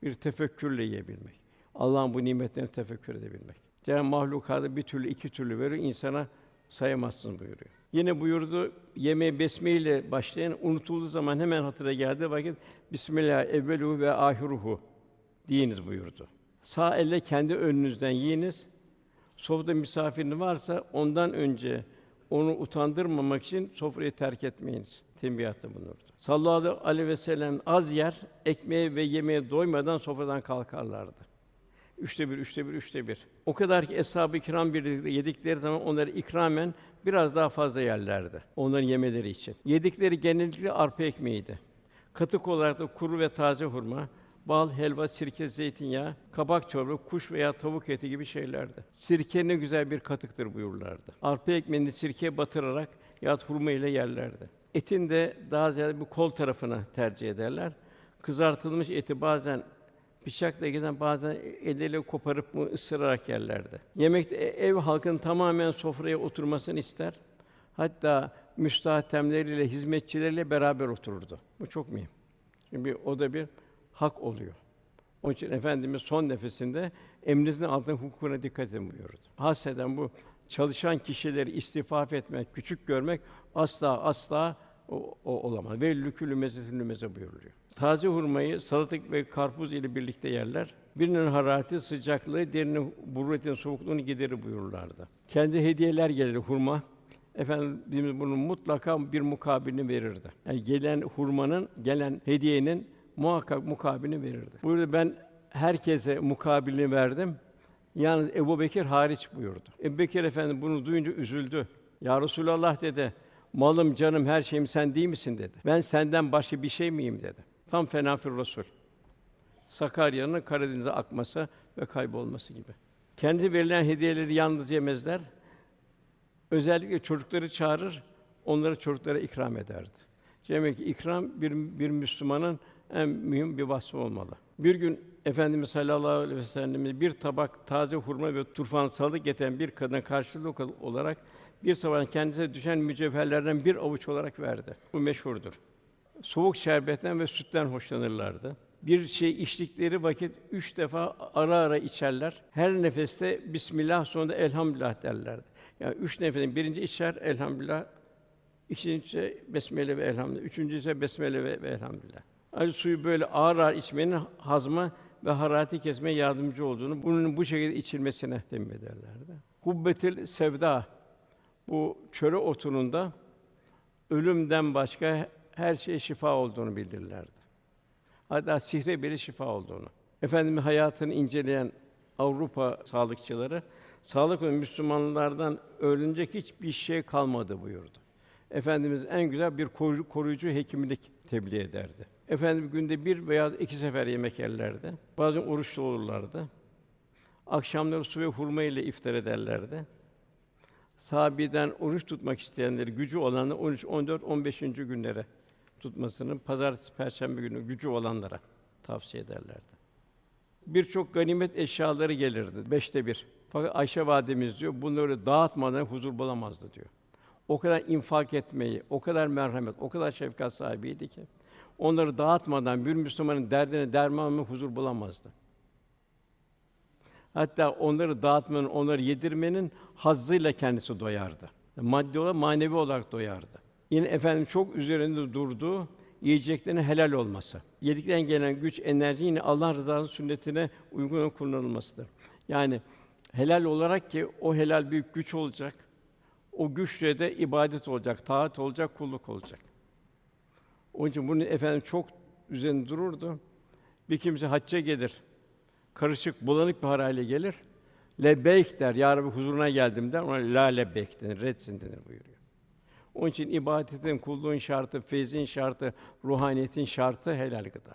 Bir tefekkürle yiyebilmek. Allah'ın bu nimetlerini tefekkür edebilmek. Cenab-ı mahlukatı bir türlü, iki türlü veriyor, insana sayamazsın buyuruyor. Yine buyurdu, yemeğe besme ile başlayan, unutulduğu zaman hemen hatıra geldi vakit Bismillah evveluhu ve ahiruhu diyiniz buyurdu. Sağ elle kendi önünüzden yiyiniz. Sofrada misafirin varsa ondan önce onu utandırmamak için sofrayı terk etmeyiniz. Tembihatta bulunurdu. Sallallahu aleyhi ve sellem az yer, ekmeğe ve yemeğe doymadan sofradan kalkarlardı. Üçte bir, üçte bir, üçte bir. O kadar ki eshab-ı kiram birlikte yedikleri zaman onları ikramen biraz daha fazla yerlerdi. Onların yemeleri için. Yedikleri genellikle arpa ekmeğiydi. Katık olarak da kuru ve taze hurma, Bal, helva, sirke, zeytinyağı, kabak çorba, kuş veya tavuk eti gibi şeylerdi. Sirke ne güzel bir katıktır buyururlardı. Arpa ekmeğini sirkeye batırarak yahut hurma ile yerlerdi. Etin de daha ziyade bu kol tarafına tercih ederler. Kızartılmış eti bazen bıçakla giden bazen eliyle koparıp mı ısırarak yerlerdi. Yemekte e- ev halkının tamamen sofraya oturmasını ister. Hatta müstahatemleriyle, hizmetçileriyle beraber otururdu. Bu çok mühim. Çünkü o da bir hak oluyor. Onun için Efendimiz son nefesinde emrinizin altına hukukuna dikkat edin buyurdu. Hasreden bu çalışan kişileri istifaf etmek, küçük görmek asla asla o, o olamaz. Ve lükülü mezetin meze buyuruluyor. Taze hurmayı salatalık ve karpuz ile birlikte yerler. Birinin harareti, sıcaklığı, diğerinin burretin soğukluğunu giderir buyururlardı. Kendi hediyeler gelir hurma. Efendimiz bunun mutlaka bir mukabilini verirdi. Yani gelen hurmanın, gelen hediyenin muhakkak mukabilini verirdi. Burada ben herkese mukabilini verdim. Yalnız Ebu Bekir hariç buyurdu. Ebu Bekir Efendi bunu duyunca üzüldü. Ya Resulallah dedi, malım, canım, her şeyim sen değil misin dedi. Ben senden başka bir şey miyim dedi. Tam fenafir Resul. Sakarya'nın Karadeniz'e akması ve kaybolması gibi. Kendi verilen hediyeleri yalnız yemezler. Özellikle çocukları çağırır, onları çocuklara ikram ederdi. Demek ki ikram bir, bir Müslümanın en mühim bir vasfı olmalı. Bir gün Efendimiz sallallahu aleyhi ve sellem'e bir tabak taze hurma ve turfan salı getiren bir kadına karşılık olarak bir sabah kendisine düşen mücevherlerden bir avuç olarak verdi. Bu meşhurdur. Soğuk şerbetten ve sütten hoşlanırlardı. Bir şey içtikleri vakit üç defa ara ara içerler. Her nefeste Bismillah sonunda Elhamdülillah derlerdi. Yani üç nefesin birinci içer Elhamdülillah, ikinci Besmele ve Elhamdülillah, üçüncü ise Besmele ve Elhamdülillah. Acı suyu böyle ağır ağır içmenin hazma ve harareti kesmeye yardımcı olduğunu, bunun bu şekilde içilmesine temin ederlerdi. Hubbetil sevda bu çöre otununda ölümden başka her şeye şifa olduğunu bildirirlerdi. Hatta sihre bile şifa olduğunu. Efendimiz hayatını inceleyen Avrupa sağlıkçıları sağlık ve Müslümanlardan ölünecek hiçbir şey kalmadı buyurdu. Efendimiz en güzel bir koruyucu hekimlik tebliğ ederdi. Efendimiz günde bir veya iki sefer yemek yerlerdi. Bazen oruçlu olurlardı. Akşamları su ve hurma ile iftar ederlerdi. Sahabeden oruç tutmak isteyenleri gücü olanı 13, 14, 15. günlere tutmasını pazartesi, perşembe günü gücü olanlara tavsiye ederlerdi. Birçok ganimet eşyaları gelirdi. Beşte bir. Fakat Ayşe validemiz diyor, bunları dağıtmadan huzur bulamazdı diyor. O kadar infak etmeyi, o kadar merhamet, o kadar şefkat sahibiydi ki onları dağıtmadan bir Müslümanın derdine derman ve huzur bulamazdı. Hatta onları dağıtmanın, onları yedirmenin hazzıyla kendisi doyardı. Maddi olarak, manevi olarak doyardı. Yine efendim çok üzerinde durduğu yiyeceklerin helal olması. Yedikten gelen güç, enerji yine Allah rızası sünnetine uygun kullanılmasıdır. Yani helal olarak ki o helal büyük güç olacak. O güçle de ibadet olacak, taat olacak, kulluk olacak. Onun için bunu efendim çok üzerinde dururdu. Bir kimse hacca gelir. Karışık, bulanık bir hale gelir. Lebbeyk der, Ya Rabbi huzuruna geldim der. Ona la lebbeyk denir, retsin denir buyuruyor. Onun için ibadetin, kulluğun şartı, feyzin şartı, ruhaniyetin şartı helal gıda.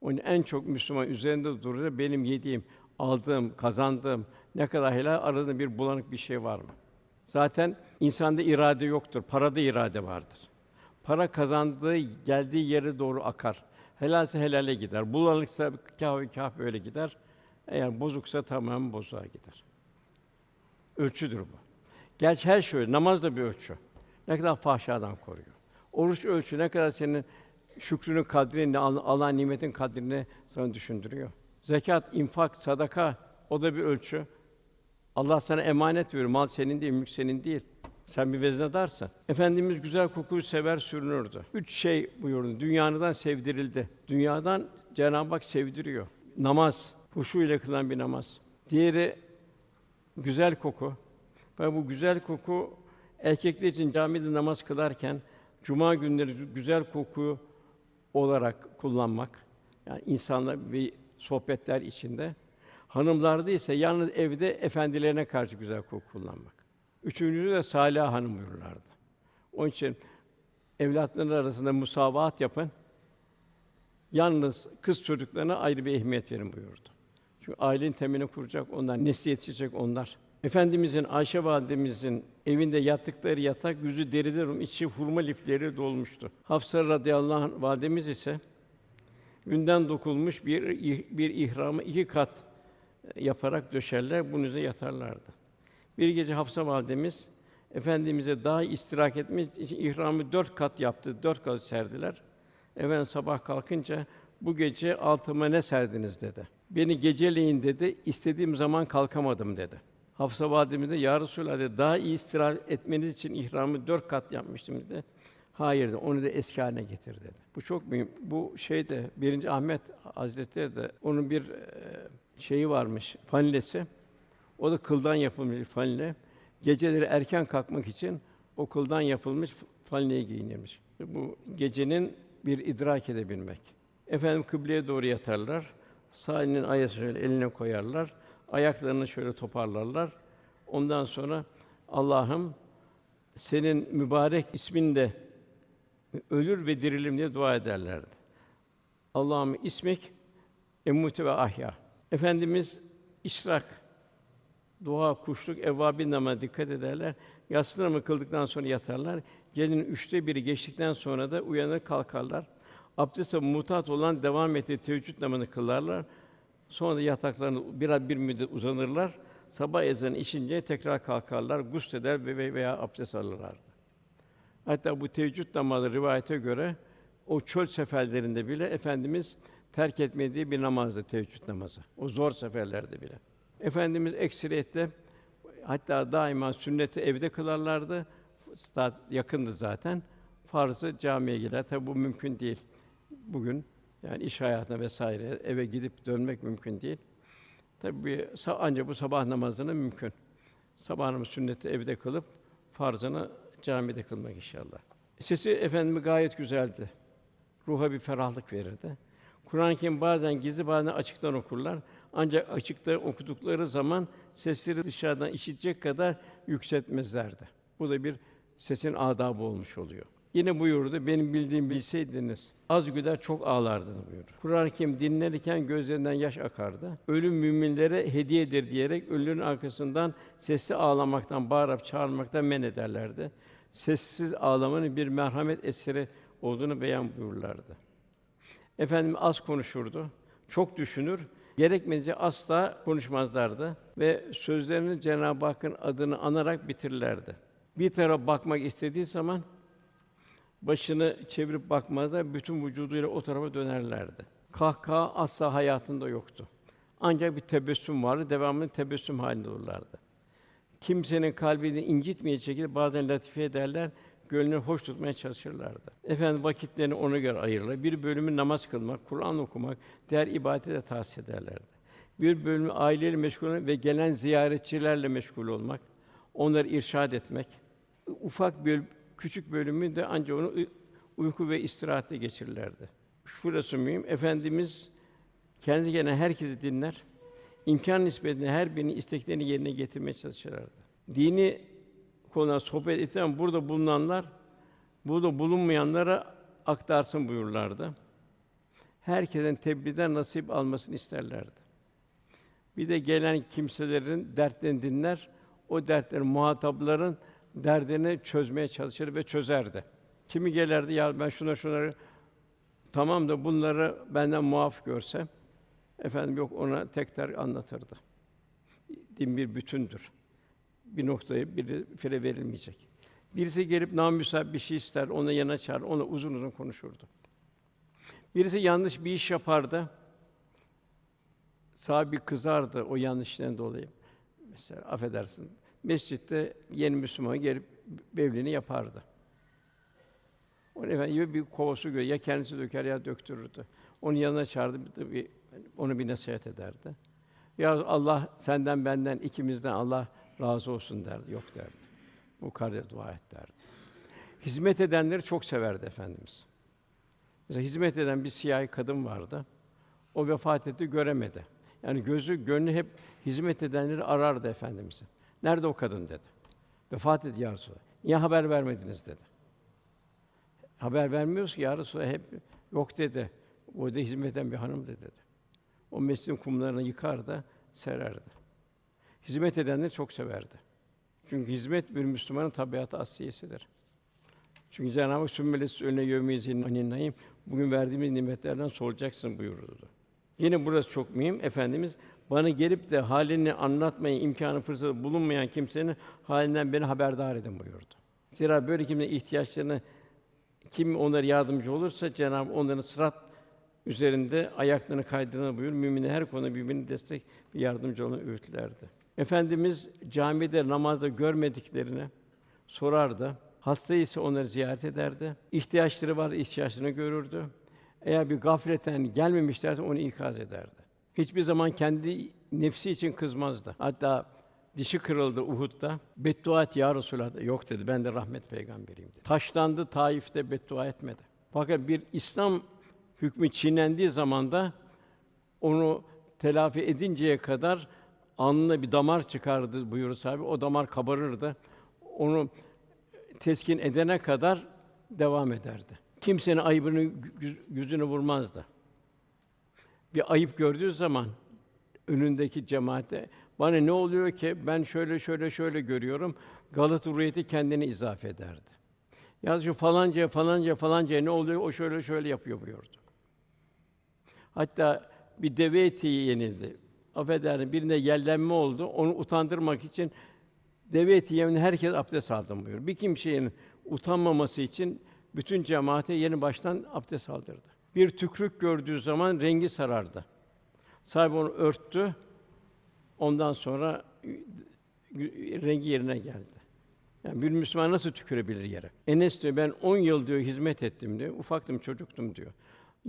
Onun en çok Müslüman üzerinde durur benim yediğim, aldığım, kazandığım ne kadar helal aradığım bir bulanık bir şey var mı? Zaten insanda irade yoktur, parada irade vardır. Para kazandığı, geldiği yere doğru akar. Helalse helale gider. Bulanıksa kâh kâh böyle gider. Eğer bozuksa tamamen bozuğa gider. Ölçüdür bu. Gerçi her şey öyle. Namaz da bir ölçü. Ne kadar fahşadan koruyor. Oruç ölçü ne kadar senin şükrünün kadrini, Allah nimetin kadrini sana düşündürüyor. Zekat, infak, sadaka o da bir ölçü. Allah sana emanet veriyor. Mal senin değil, mülk senin değil. Sen bir veznadarsın. Efendimiz güzel kokuyu sever sürünürdü. Üç şey buyurdu. Dünyadan sevdirildi. Dünyadan Cenab-ı Hak sevdiriyor. Namaz, huşu ile kılınan bir namaz. Diğeri güzel koku. Ve bu güzel koku erkekler için camide namaz kılarken cuma günleri güzel koku olarak kullanmak. Yani insanla bir sohbetler içinde. Hanımlarda ise yalnız evde efendilerine karşı güzel koku kullanmak. Üçüncüsü de salih hanım buyururlardı. Onun için evlatların arasında musavaat yapın. Yalnız kız çocuklarına ayrı bir ehemmiyet verin buyurdu. Çünkü ailenin temelini kuracak onlar, nesli yetişecek onlar. Efendimizin Ayşe validemizin evinde yattıkları yatak yüzü deriden içi hurma lifleri dolmuştu. Hafsa radıyallahu anh validemiz ise günden dokulmuş bir bir ihramı iki kat yaparak döşerler, bunun üzerine yatarlardı. Bir gece Hafsa validemiz efendimize daha istirahat etmek için ihramı dört kat yaptı, dört kat serdiler. Efendim sabah kalkınca bu gece altıma ne serdiniz dedi. Beni geceleyin dedi, istediğim zaman kalkamadım dedi. Hafsa validemiz de ya Resulallah dedi, daha iyi istirahat etmeniz için ihramı dört kat yapmıştım dedi. Hayır dedi, onu da eski haline getir dedi. Bu çok mühim. Bu şey de birinci Ahmet Hazretleri de onun bir şeyi varmış, fanilesi. O da kıldan yapılmış fanile. Geceleri erken kalkmak için o kıldan yapılmış fanileyi giyinirmiş. Bu gecenin bir idrak edebilmek. Efendim kıbleye doğru yatarlar. Sağ elinin ayası şöyle eline koyarlar. Ayaklarını şöyle toparlarlar. Ondan sonra Allah'ım senin mübarek isminle ölür ve dirilim diye dua ederlerdi. Allah'ım ismek emutu ve ahya. Efendimiz işrak, dua, kuşluk, evvabin namazına dikkat ederler. Yatsı namazı kıldıktan sonra yatarlar. Gecenin üçte biri geçtikten sonra da uyanır kalkarlar. Abdeste mutat olan devam ettiği teheccüd namazını kılarlar. Sonra da yataklarında biraz bir müddet uzanırlar. Sabah ezanı işince tekrar kalkarlar, gusleder ve veya abdest alırlardı. Hatta bu teheccüd namazı rivayete göre o çöl seferlerinde bile efendimiz terk etmediği bir namazdı teheccüd namazı. O zor seferlerde bile. Efendimiz ekseriyetle hatta daima sünneti evde kılarlardı. Yakındı zaten. Farzı camiye gider. Tabi bu mümkün değil. Bugün yani iş hayatına vesaire eve gidip dönmek mümkün değil. Tabi ancak bu sabah namazını mümkün. Sabah namazı sünneti evde kılıp farzını camide kılmak inşallah. Sesi efendimi gayet güzeldi. Ruha bir ferahlık verirdi. Kur'an-ı Kerim bazen gizli bazen açıktan okurlar. Ancak açıkta okudukları zaman sesleri dışarıdan işitecek kadar yükseltmezlerdi. Bu da bir sesin adabı olmuş oluyor. Yine buyurdu, benim bildiğim bilseydiniz, az güder çok ağlardınız buyurdu. Kur'an-ı Kerim dinlerken gözlerinden yaş akardı. Ölüm müminlere hediyedir diyerek ölünün arkasından sesli ağlamaktan, bağırıp çağırmaktan men ederlerdi. Sessiz ağlamanın bir merhamet eseri olduğunu beyan buyururlardı. Efendim az konuşurdu, çok düşünür, gerekmedince asla konuşmazlardı ve sözlerini Cenab-ı Hakk'ın adını anarak bitirirlerdi. Bir tarafa bakmak istediği zaman başını çevirip bakmazlar, bütün vücuduyla o tarafa dönerlerdi. Kahkaha asla hayatında yoktu. Ancak bir tebessüm vardı, devamlı tebessüm halinde olurlardı. Kimsenin kalbini incitmeyecek şekilde bazen latife ederler, gönlünü hoş tutmaya çalışırlardı. Efendim vakitlerini ona göre ayırırlar. Bir bölümü namaz kılmak, Kur'an okumak, diğer ibadete de ederlerdi. Bir bölümü aileyle meşgul olmak ve gelen ziyaretçilerle meşgul olmak, onları irşad etmek. Ufak bir küçük bölümü de ancak onu uyku ve istirahatte geçirirlerdi. Şurası mühim. Efendimiz kendi gene herkesi dinler. İmkan nispetinde her birinin isteklerini yerine getirmeye çalışırlardı. Dini konuda sohbet eten burada bulunanlar burada bulunmayanlara aktarsın buyurlardı. Herkesin tebliğden nasip almasını isterlerdi. Bir de gelen kimselerin dertlerini dinler, o dertlerin muhatapların derdini çözmeye çalışır ve çözerdi. Kimi gelirdi ya ben şuna şunları tamam da bunları benden muaf görse efendim yok ona tek tek anlatırdı. Din bir bütündür. Bir noktaya bir fire verilmeyecek. Birisi gelip namüsait bir şey ister, ona yana çağır, ona uzun uzun konuşurdu. Birisi yanlış bir iş yapardı. Sahibi kızardı o yanlıştan dolayı. Mesela affedersin, mescitte yeni Müslüman gelip bevlini yapardı. Onu efendim bir kovası göre ya kendisi döker ya döktürürdü. Onun yanına çağırdı, bir, onu bir nasihat ederdi. Ya Allah senden benden ikimizden Allah razı olsun derdi. Yok derdi. Bu kardeşe dua et derdi. Hizmet edenleri çok severdi efendimiz. Mesela hizmet eden bir siyahi kadın vardı. O vefat etti, göremedi. Yani gözü, gönlü hep hizmet edenleri arardı efendimizi. Nerede o kadın dedi. Vefat etti ya Resulallah. Niye haber vermediniz dedi. Haber vermiyoruz ki ya Resulallah hep yok dedi. O da hizmet eden bir hanımdı dedi. O mescidin kumlarını yıkar da sererdi. Hizmet edenleri çok severdi. Çünkü hizmet bir Müslümanın tabiatı asliyesidir. Çünkü Cenab-ı Hak önüne yevmiyezin anin bugün verdiğimiz nimetlerden solacaksın buyurdu. Yine burası çok mühim. Efendimiz bana gelip de halini anlatmaya imkanı fırsatı bulunmayan kimsenin halinden beni haberdar edin buyurdu. Zira böyle kimsenin ihtiyaçlarını kim onlara yardımcı olursa Cenab-ı onların sırat üzerinde ayaklarını kaydırana buyur. Müminler her konuda birbirini destek ve yardımcı olan öğütlerdi. Efendimiz camide namazda görmediklerini sorardı. Hasta ise onları ziyaret ederdi. İhtiyaçları var, ihtiyaçlarını görürdü. Eğer bir gafletten gelmemişlerse onu ikaz ederdi. Hiçbir zaman kendi nefsi için kızmazdı. Hatta dişi kırıldı Uhud'da. Beddua et ya Resulallah. Yok dedi. Ben de rahmet peygamberiyim dedi. Taşlandı Taif'te beddua etmedi. Fakat bir İslam hükmü çiğnendiği zaman da onu telafi edinceye kadar alnına bir damar çıkardı buyurur sahibi. O damar kabarırdı. Onu teskin edene kadar devam ederdi. Kimsenin ayıbını yüzünü vurmazdı. Bir ayıp gördüğü zaman önündeki cemaate bana ne oluyor ki ben şöyle şöyle şöyle görüyorum. Galata Ruhiyeti kendini izafe ederdi. Ya şu falanca falanca falanca ne oluyor? O şöyle şöyle yapıyor buyurdu. Hatta bir deve eti yenildi. Affedersin birine yellenme oldu. Onu utandırmak için deve eti herkes abdest aldım buyur. Bir kimsenin utanmaması için bütün cemaate yeni baştan abdest aldırdı. Bir tükrük gördüğü zaman rengi sarardı. Sahibi onu örttü. Ondan sonra rengi yerine geldi. Yani bir Müslüman nasıl tükürebilir yere? Enes diyor ben 10 yıl diyor hizmet ettim diyor. Ufaktım, çocuktum diyor.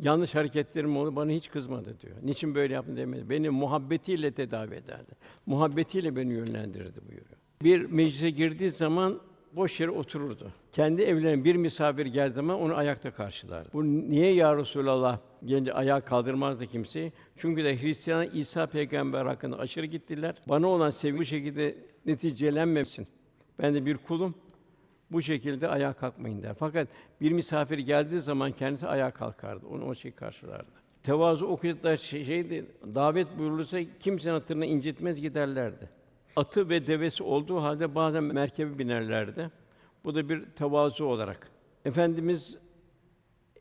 Yanlış hareketlerim oldu, bana hiç kızmadı diyor. Niçin böyle yaptın demedi. Beni muhabbetiyle tedavi ederdi. Muhabbetiyle beni yönlendirdi buyuruyor. Bir meclise girdiği zaman boş yere otururdu. Kendi evlerine bir misafir geldiği zaman onu ayakta karşılardı. Bu niye ya Resulallah gelince ayağa kaldırmazdı kimseyi? Çünkü de Hristiyan İsa peygamber hakkında aşırı gittiler. Bana olan sevgi bu şekilde neticelenmesin. Ben de bir kulum. Bu şekilde ayağa kalkmayın der. Fakat bir misafir geldiği zaman kendisi ayağa kalkardı. Onu o şey karşılardı. Tevazu o kadar şey, şeydi, davet buyurulursa kimsenin hatırını incitmez giderlerdi. Atı ve devesi olduğu halde bazen merkebe binerlerdi. Bu da bir tevazu olarak. Efendimiz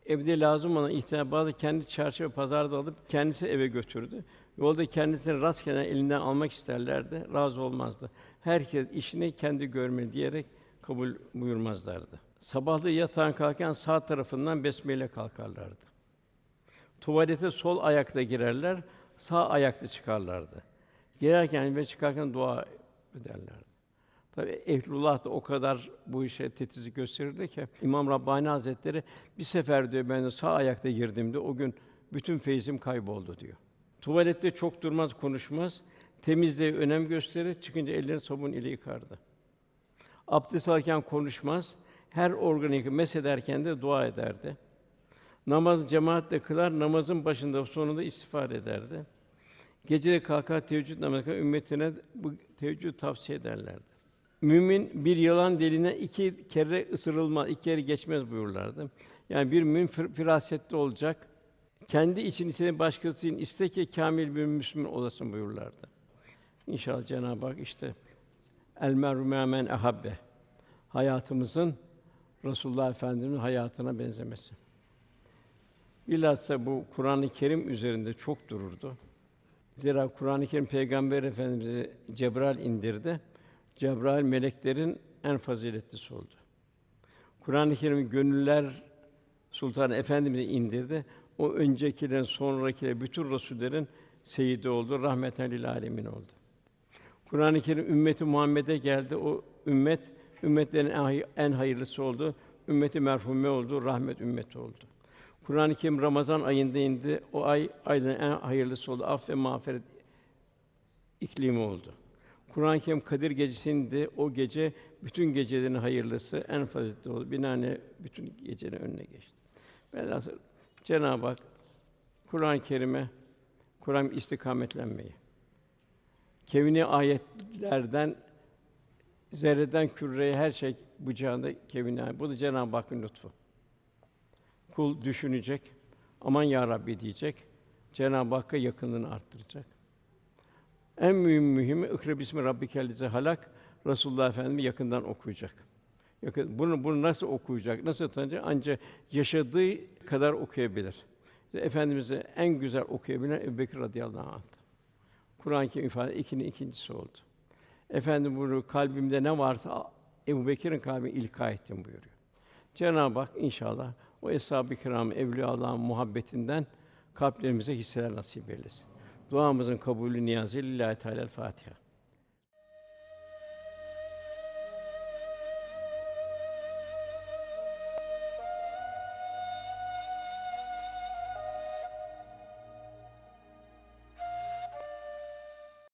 evde lazım olan ihtiyaç bazı kendi çarşı ve pazarda alıp kendisi eve götürdü. Yolda kendisini rastgele elinden almak isterlerdi, razı olmazdı. Herkes işini kendi görmeli diyerek kabul buyurmazlardı. Sabahlı yatağın kalkarken sağ tarafından besmele kalkarlardı. Tuvalete sol ayakta girerler, sağ ayakta çıkarlardı. Girerken ve çıkarken dua ederlerdi. Tabi ehlullah da o kadar bu işe titizlik gösterirdi ki İmam Rabbani Hazretleri bir sefer diyor ben sağ ayakta girdiğimde o gün bütün feyzim kayboldu diyor. Tuvalette çok durmaz, konuşmaz. Temizliğe önem gösterir. Çıkınca ellerini sabun ile yıkardı. Abdest alırken konuşmaz. Her organı mesederken de dua ederdi. Namaz cemaatle kılar, namazın başında sonunda istifade ederdi. Gece de kalkar teheccüd namazı ümmetine bu teheccüd tavsiye ederlerdi. Mümin bir yalan deline iki kere ısırılma, iki kere geçmez buyurlardı. Yani bir mümin fir- firasetli olacak. Kendi için istediği başkası için iste ki kamil bir Müslüman olasın buyurlardı. İnşallah Cenab-ı Hak işte el meru men hayatımızın Resulullah Efendimiz'in hayatına benzemesi. Bilhassa bu Kur'an-ı Kerim üzerinde çok dururdu. Zira Kur'an-ı Kerim Peygamber Efendimize Cebrail indirdi. Cebrail meleklerin en faziletlisi oldu. Kur'an-ı Kerim gönüller Sultan Efendimize indirdi. O öncekilerin, sonrakilerin, bütün rasullerin seyidi oldu, rahmeten lil alemin oldu. Kur'an-ı Kerim ümmeti Muhammed'e geldi. O ümmet ümmetlerin en, hay- en hayırlısı oldu. Ümmeti merhume oldu, rahmet ümmeti oldu. Kur'an-ı Kerim Ramazan ayında indi. O ay ayların en hayırlısı oldu. Af ve mağfiret iklimi oldu. Kur'an-ı Kerim Kadir gecesinde o gece bütün gecelerin hayırlısı, en faziletli oldu. Binaenaleyh bütün gecenin önüne geçti. Velhasıl Cenab-ı Hak Kur'an-ı Kerim'e Kur'an istikametlenmeyi, kevni ayetlerden zerreden küreye her şey bucağında kevni ayet. Bu da Cenab-ı Hakk'ın lütfu. Kul düşünecek, Aman ya Rabbi diyecek. Cenab-ı Hakk'a yakınlığını arttıracak. En mühim mühimi İkra bismi rabbikellezi halak Resulullah Efendimiz yakından okuyacak. Yakın, bunu bunu nasıl okuyacak? Nasıl tanıyacak? Ancak yaşadığı kadar okuyabilir. İşte Efendimiz'i en güzel okuyabilen Ebubekir radıyallahu anh. Kur'an-ı Kerim ifade ikinin ikincisi oldu. Efendim bunu kalbimde ne varsa Ebu Bekir'in kalbine ilka ettim buyuruyor. Cenab-ı Hak inşallah o eshab-ı kiram, evliya Allah'ın muhabbetinden kalplerimize hisseler nasip eylesin. Duamızın kabulü niyazı lillahi teala Fatiha.